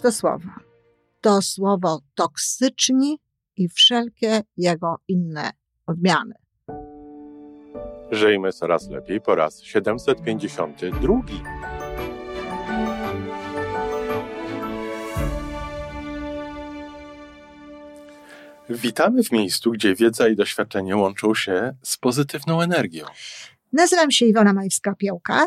To słowo? To słowo toksyczni i wszelkie jego inne odmiany. Żyjmy coraz lepiej po raz 752. Witamy w miejscu, gdzie wiedza i doświadczenie łączą się z pozytywną energią. Nazywam się Iwona Majwska-Piołka.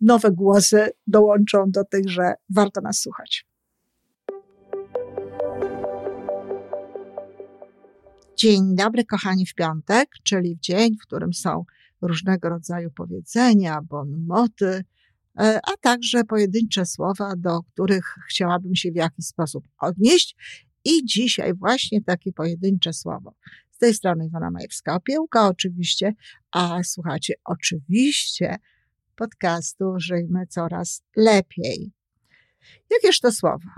nowe głosy dołączą do tych, że warto nas słuchać. Dzień dobry, kochani, w piątek, czyli w dzień, w którym są różnego rodzaju powiedzenia, bonmoty, e, a także pojedyncze słowa, do których chciałabym się w jakiś sposób odnieść. I dzisiaj właśnie takie pojedyncze słowo. Z tej strony Iwona Majewska-Opiełka oczywiście, a słuchacie oczywiście podcastu Żyjmy Coraz Lepiej. Jakież to słowo?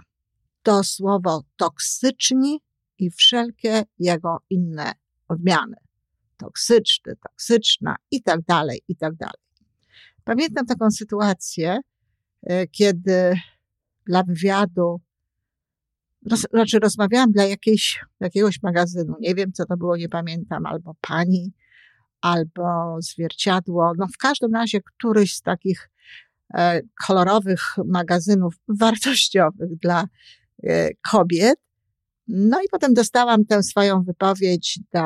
To słowo toksyczni i wszelkie jego inne odmiany. Toksyczny, toksyczna i tak dalej, i tak dalej. Pamiętam taką sytuację, e, kiedy dla wywiadu, roz, znaczy rozmawiałam dla jakiejś, jakiegoś magazynu, nie wiem co to było, nie pamiętam, albo pani, albo zwierciadło, no w każdym razie któryś z takich e, kolorowych magazynów wartościowych dla e, kobiet. No i potem dostałam tę swoją wypowiedź do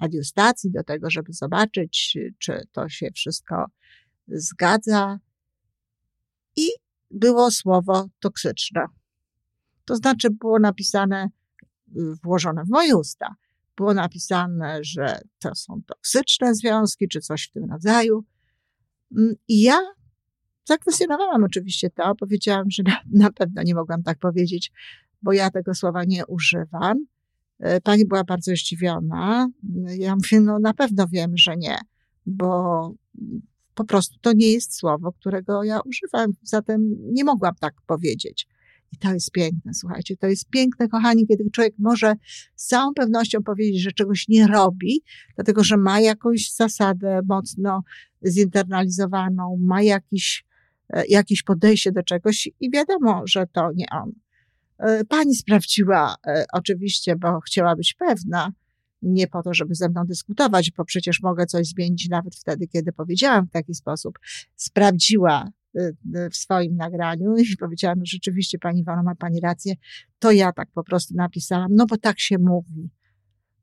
adiustacji, do tego, żeby zobaczyć, czy to się wszystko zgadza. I było słowo toksyczne. To znaczy było napisane, włożone w moje usta. Było napisane, że to są toksyczne związki, czy coś w tym rodzaju. I ja zakwestionowałam oczywiście to, powiedziałam, że na, na pewno nie mogłam tak powiedzieć, bo ja tego słowa nie używam. E, pani była bardzo zdziwiona. Ja mówię, no na pewno wiem, że nie, bo po prostu to nie jest słowo, którego ja używam, zatem nie mogłam tak powiedzieć. I to jest piękne, słuchajcie, to jest piękne, kochani, kiedy człowiek może z całą pewnością powiedzieć, że czegoś nie robi, dlatego że ma jakąś zasadę mocno zinternalizowaną, ma jakiś, e, jakieś podejście do czegoś i wiadomo, że to nie on. E, pani sprawdziła, e, oczywiście, bo chciała być pewna, nie po to, żeby ze mną dyskutować, bo przecież mogę coś zmienić nawet wtedy, kiedy powiedziałam w taki sposób. Sprawdziła w swoim nagraniu i powiedziałam, że rzeczywiście pani Iwona ma pani rację, to ja tak po prostu napisałam, no bo tak się mówi.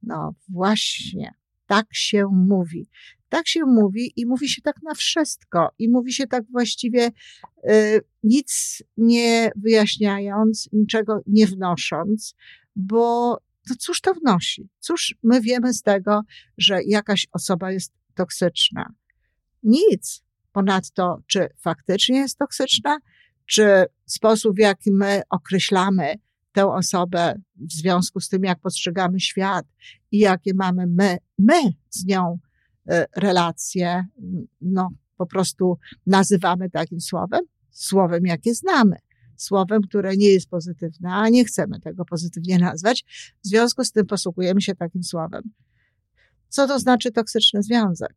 No właśnie, tak się mówi. Tak się mówi i mówi się tak na wszystko. I mówi się tak właściwie y, nic nie wyjaśniając, niczego nie wnosząc, bo to cóż to wnosi? Cóż my wiemy z tego, że jakaś osoba jest toksyczna? Nic. Ponadto, czy faktycznie jest toksyczna, czy sposób, w jaki my określamy tę osobę w związku z tym, jak postrzegamy świat i jakie mamy my, my z nią E, relacje, no po prostu nazywamy takim słowem, słowem jakie znamy. Słowem, które nie jest pozytywne, a nie chcemy tego pozytywnie nazwać. W związku z tym posługujemy się takim słowem. Co to znaczy toksyczny związek?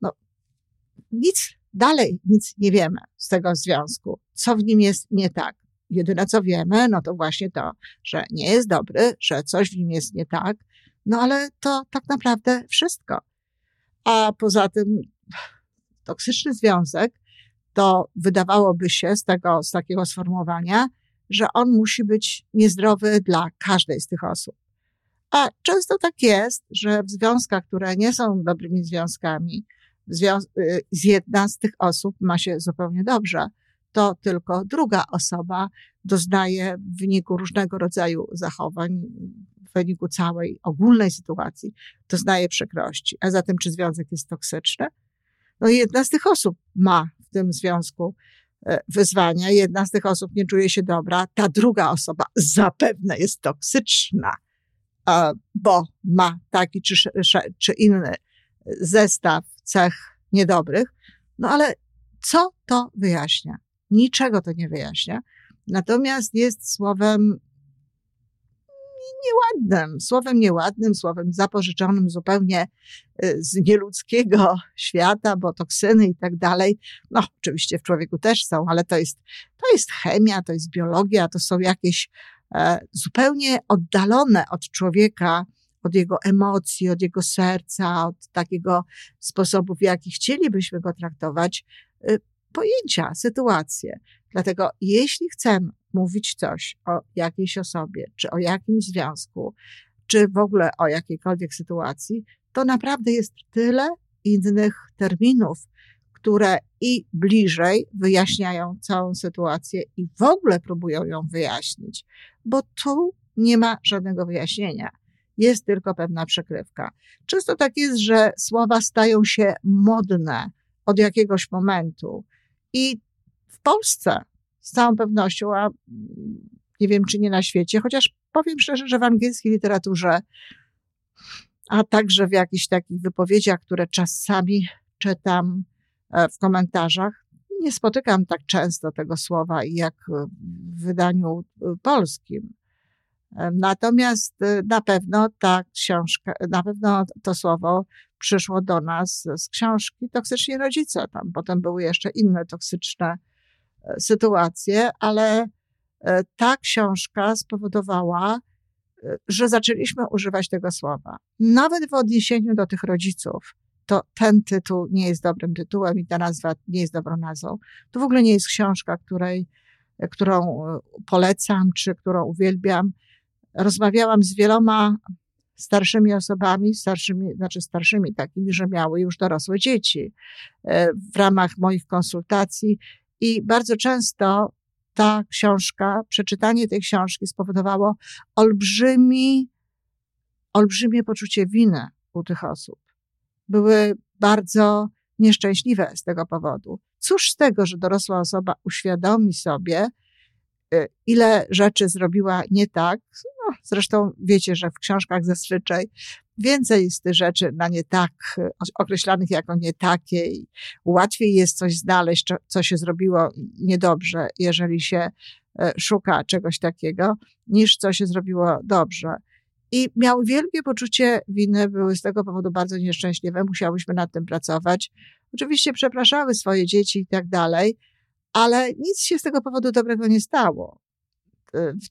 No, nic dalej, nic nie wiemy z tego związku. Co w nim jest nie tak? Jedyne co wiemy, no to właśnie to, że nie jest dobry, że coś w nim jest nie tak. No ale to tak naprawdę wszystko. A poza tym toksyczny związek to wydawałoby się z tego, z takiego sformułowania, że on musi być niezdrowy dla każdej z tych osób. A często tak jest, że w związkach, które nie są dobrymi związkami, y, jedna z tych osób ma się zupełnie dobrze, to tylko druga osoba doznaje w wyniku różnego rodzaju zachowań, w wyniku całej ogólnej sytuacji doznaje przykrości. A zatem, czy związek jest toksyczny? No jedna z tych osób ma w tym związku e, wyzwania. Jedna z tych osób nie czuje się dobra, ta druga osoba zapewne jest toksyczna, bo ma taki czy, czy inny zestaw cech niedobrych. No ale co to wyjaśnia? Niczego to nie wyjaśnia. Natomiast jest słowem nieładnym, słowem nieładnym, słowem zapożyczonym zupełnie y, z nieludzkiego świata, bo toksyny i tak dalej, no oczywiście w człowieku też są, ale to jest, to jest chemia, to jest biologia, to są jakieś e, zupełnie oddalone od człowieka, od jego emocji, od jego serca, od takiego sposobu, w jaki chcielibyśmy go traktować, y, pojęcia, sytuacje. Dlatego jeśli chcemy mówić coś o jakiejś osobie, czy o jakimś związku, czy w ogóle o jakiejkolwiek sytuacji, to naprawdę jest tyle innych terminów, które i bliżej wyjaśniają całą sytuację i w ogóle próbują ją wyjaśnić, bo tu nie ma żadnego wyjaśnienia. Jest tylko pewna przekrywka. Często tak jest, że słowa stają się modne od jakiegoś momentu i w Polsce z całą pewnością, a nie wiem czy nie na świecie, chociaż powiem szczerze, że w angielskiej literaturze, a także w jakichś takich wypowiedziach, które czasami czytam e, w komentarzach, nie spotykam tak często tego słowa jak w wydaniu e, polskim. E, natomiast na pewno ta książka, na pewno to słowo przyszło do nas z książki Toksyczni Rodzice. Tam potem były jeszcze inne toksyczne sytuację, ale e, ta książka spowodowała, e, że zaczęliśmy używać tego słowa. Nawet w odniesieniu do tych rodziców, to ten tytuł nie jest dobrym tytułem i ta nazwa nie jest dobrą nazwą. To w ogóle nie jest książka, której, e, którą polecam, czy którą uwielbiam. Rozmawiałam z wieloma starszymi osobami, starszymi, znaczy starszymi takimi, że miały już dorosłe dzieci w ramach moich konsultacji i bardzo często ta książka, przeczytanie tej książki spowodowało olbrzymi, olbrzymie poczucie winy u tych osób. Były bardzo nieszczęśliwe z tego powodu. Cóż z tego, że dorosła osoba uświadomi sobie, y, ile rzeczy zrobiła nie tak. Zresztą wiecie, że w książkach zazwyczaj więcej jest tych rzeczy na nie tak, określanych jako nie takie i łatwiej jest coś znaleźć, co się zrobiło niedobrze, jeżeli się e, szuka czegoś takiego, niż co się zrobiło dobrze. I miały wielkie poczucie winy, były z tego powodu bardzo nieszczęśliwe, musiałyśmy nad tym pracować. Oczywiście przepraszały swoje dzieci i tak dalej, ale nic się z tego powodu dobrego nie stało.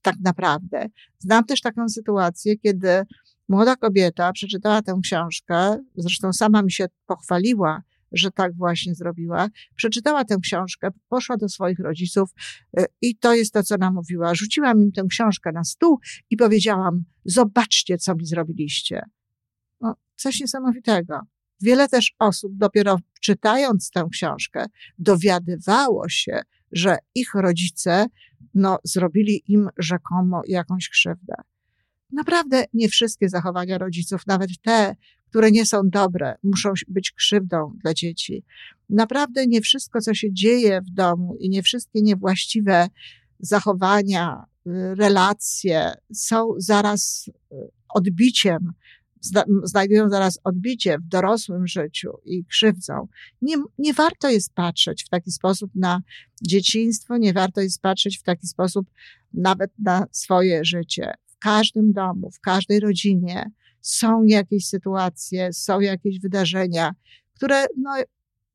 Tak naprawdę. Znam też taką sytuację, kiedy Młoda kobieta przeczytała tę książkę, zresztą sama mi się pochwaliła, że tak właśnie zrobiła. Przeczytała tę książkę, poszła do swoich rodziców y, i to jest to, co nam mówiła. Rzuciłam im tę książkę na stół i powiedziałam: Zobaczcie, co mi zrobiliście. No, coś niesamowitego. Wiele też osób, dopiero czytając tę książkę, dowiadywało się, że ich rodzice no, zrobili im rzekomo jakąś krzywdę. Naprawdę nie wszystkie zachowania rodziców, nawet te, które nie są dobre, muszą być krzywdą dla dzieci. Naprawdę nie wszystko, co się dzieje w domu i nie wszystkie niewłaściwe zachowania, y, relacje są zaraz y, znajdują zaraz odbicie w dorosłym życiu i krzywdzą. Nie, nie warto jest patrzeć w taki sposób na dzieciństwo, nie warto jest patrzeć w taki sposób nawet na swoje życie każdym domu, w każdej rodzinie są jakieś sytuacje, są jakieś wydarzenia, które no,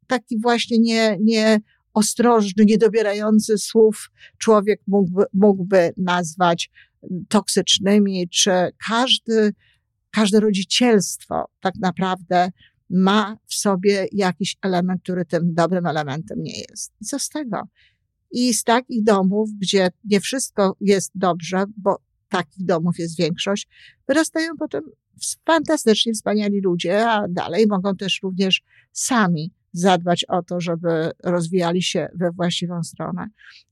taki właśnie nie, nie ostrożny, niedobierający słów człowiek mógłby, mógłby nazwać toksycznymi, czy każdy, każde rodzicielstwo tak naprawdę ma w sobie jakiś element, który tym dobrym elementem nie jest. I co z tego? I z takich domów, gdzie nie wszystko jest dobrze, bo takich domów jest większość, wyrastają potem fantastycznie wspaniali ludzie, a dalej mogą też również sami zadbać o to, żeby rozwijali się we właściwą stronę.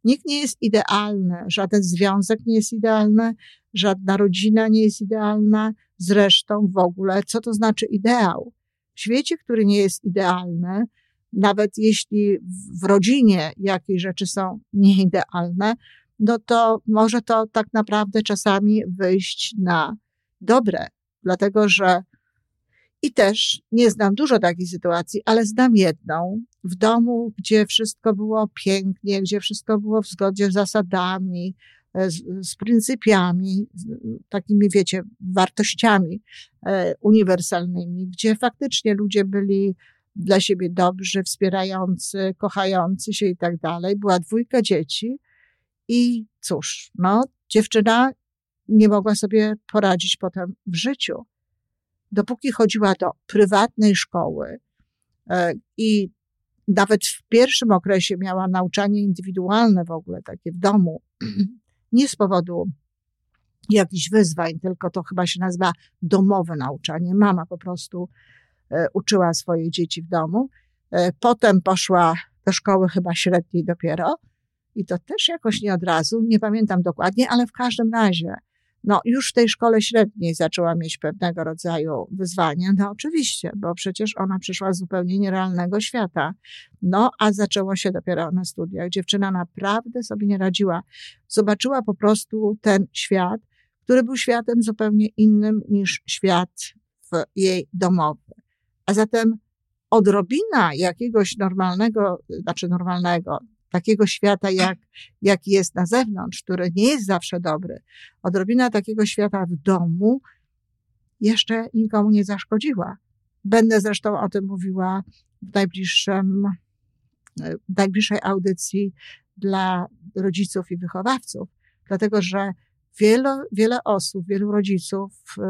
Nikt nie jest idealny, żaden związek nie jest idealny, żadna rodzina nie jest idealna. Zresztą w ogóle, co to znaczy ideał? W świecie, który nie jest idealny, nawet jeśli w rodzinie jakieś rzeczy są nieidealne, no to może to tak naprawdę czasami wyjść na dobre, dlatego że i też nie znam dużo takich sytuacji, ale znam jedną w domu, gdzie wszystko było pięknie, gdzie wszystko było w zgodzie z zasadami, e, z, z pryncypiami, z takimi, wiecie, wartościami e, uniwersalnymi, gdzie faktycznie ludzie byli dla siebie dobrzy, wspierający, kochający się i tak dalej. Była dwójka dzieci i cóż, no, dziewczyna nie mogła sobie poradzić potem w życiu. Dopóki chodziła do prywatnej szkoły e, i nawet w pierwszym okresie miała nauczanie indywidualne w ogóle, takie w domu, nie z powodu jakichś wyzwań, tylko to chyba się nazywa domowe nauczanie. Mama po prostu e, uczyła swoje dzieci w domu. E, potem poszła do szkoły chyba średniej dopiero i to też jakoś nie od razu, nie pamiętam dokładnie, ale w każdym razie no, już w tej szkole średniej zaczęła mieć pewnego rodzaju wyzwania. No, oczywiście, bo przecież ona przyszła z zupełnie nierealnego świata. No, a zaczęło się dopiero na studiach. Dziewczyna naprawdę sobie nie radziła. Zobaczyła po prostu ten świat, który był światem zupełnie innym niż świat w jej domowy. A zatem odrobina jakiegoś normalnego, znaczy normalnego, takiego świata, jak, jaki jest na zewnątrz, który nie jest zawsze dobry, odrobina takiego świata w domu jeszcze nikomu nie zaszkodziła. Będę zresztą o tym mówiła w najbliższym, w najbliższej audycji dla rodziców i wychowawców, dlatego że Wiele, wiele osób, wielu rodziców y,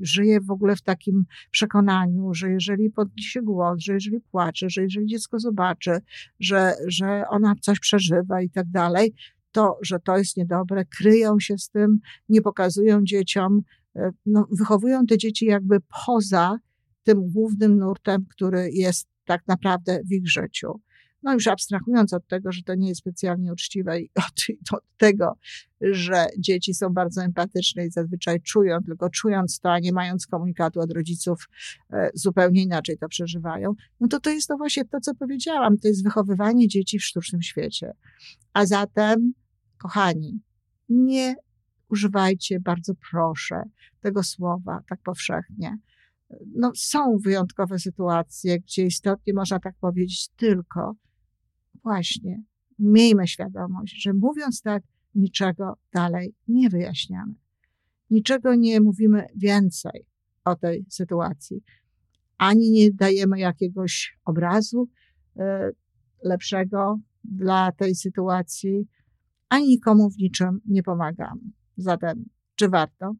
żyje w ogóle w takim przekonaniu, że jeżeli podniesie głos, że jeżeli płacze, że jeżeli dziecko zobaczy, że, że ona coś przeżywa i tak dalej, to, że to jest niedobre, kryją się z tym, nie pokazują dzieciom, y, no, wychowują te dzieci jakby poza tym głównym nurtem, który jest tak naprawdę w ich życiu. No już abstrahując od tego, że to nie jest specjalnie uczciwe i od, od, tego, że dzieci są bardzo empatyczne i zazwyczaj czują, tylko czując to, a nie mając komunikatu od rodziców, e, zupełnie inaczej to przeżywają, no to to jest to właśnie to, co powiedziałam, to jest wychowywanie dzieci w sztucznym świecie. A zatem, kochani, nie używajcie, bardzo proszę, tego słowa tak powszechnie. No, są wyjątkowe sytuacje, gdzie istotnie można tak powiedzieć tylko, właśnie miejmy świadomość, że mówiąc tak, niczego dalej nie wyjaśniamy. Niczego nie mówimy więcej o tej sytuacji. Ani nie dajemy jakiegoś obrazu e, lepszego dla tej sytuacji, ani nikomu w niczym nie pomagamy. Zatem, czy warto?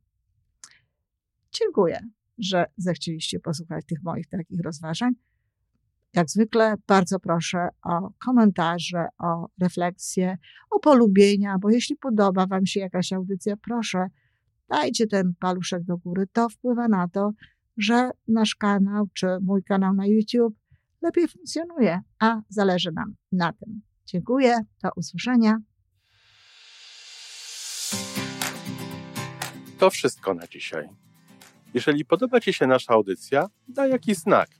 Dziękuję, że zechcieliście posłuchać tych moich takich rozważań. Jak zwykle bardzo proszę o komentarze, o refleksje, o polubienia, bo jeśli podoba Wam się jakaś audycja, proszę, dajcie ten paluszek do góry. To wpływa na to, że nasz kanał czy mój kanał na YouTube lepiej funkcjonuje, a zależy nam na tym. Dziękuję, do usłyszenia. To wszystko na dzisiaj. Jeżeli podoba Ci się nasza audycja, daj jakiś znak